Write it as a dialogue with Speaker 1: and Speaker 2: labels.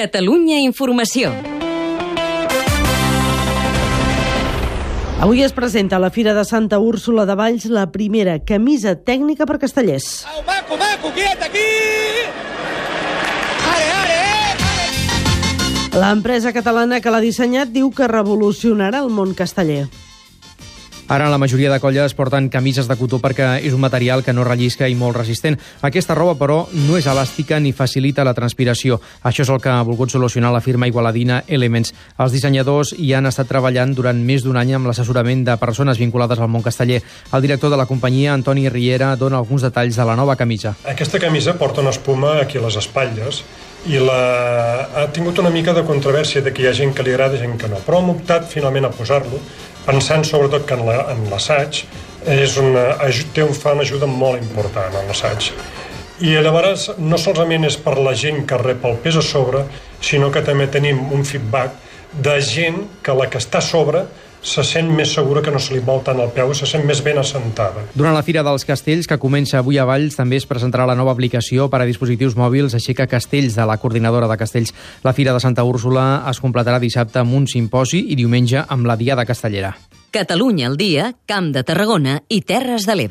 Speaker 1: Catalunya Informació.
Speaker 2: Avui es presenta a la Fira de Santa Úrsula de Valls la primera camisa tècnica per castellers.
Speaker 3: Au, maco, maco, quiet aquí! Are, are, eh!
Speaker 2: L'empresa catalana que l'ha dissenyat diu que revolucionarà el món casteller.
Speaker 4: Ara la majoria de colles porten camises de cotó perquè és un material que no rellisca i molt resistent. Aquesta roba, però, no és elàstica ni facilita la transpiració. Això és el que ha volgut solucionar la firma igualadina Elements. Els dissenyadors hi han estat treballant durant més d'un any amb l'assessorament de persones vinculades al món casteller. El director de la companyia, Antoni Riera, dona alguns detalls de la nova camisa.
Speaker 5: Aquesta camisa porta una espuma aquí a les espatlles i la... ha tingut una mica de controvèrsia de que hi ha gent que li agrada i gent que no, però hem optat finalment a posar-lo pensant sobretot que en l'assaig és una, té un, fa una ajuda molt important en l'assaig. I llavors no solament és per la gent que rep el pes a sobre, sinó que també tenim un feedback de gent que la que està a sobre se sent més segura que no se li vol tant el peu, se sent més ben assentada.
Speaker 4: Durant la Fira dels Castells, que comença avui a Valls, també es presentarà la nova aplicació per a dispositius mòbils Aixeca Castells de la coordinadora de Castells. La Fira de Santa Úrsula es completarà dissabte amb un simposi i diumenge amb la Diada Castellera.
Speaker 1: Catalunya al dia, Camp de Tarragona i Terres de l'Ebre.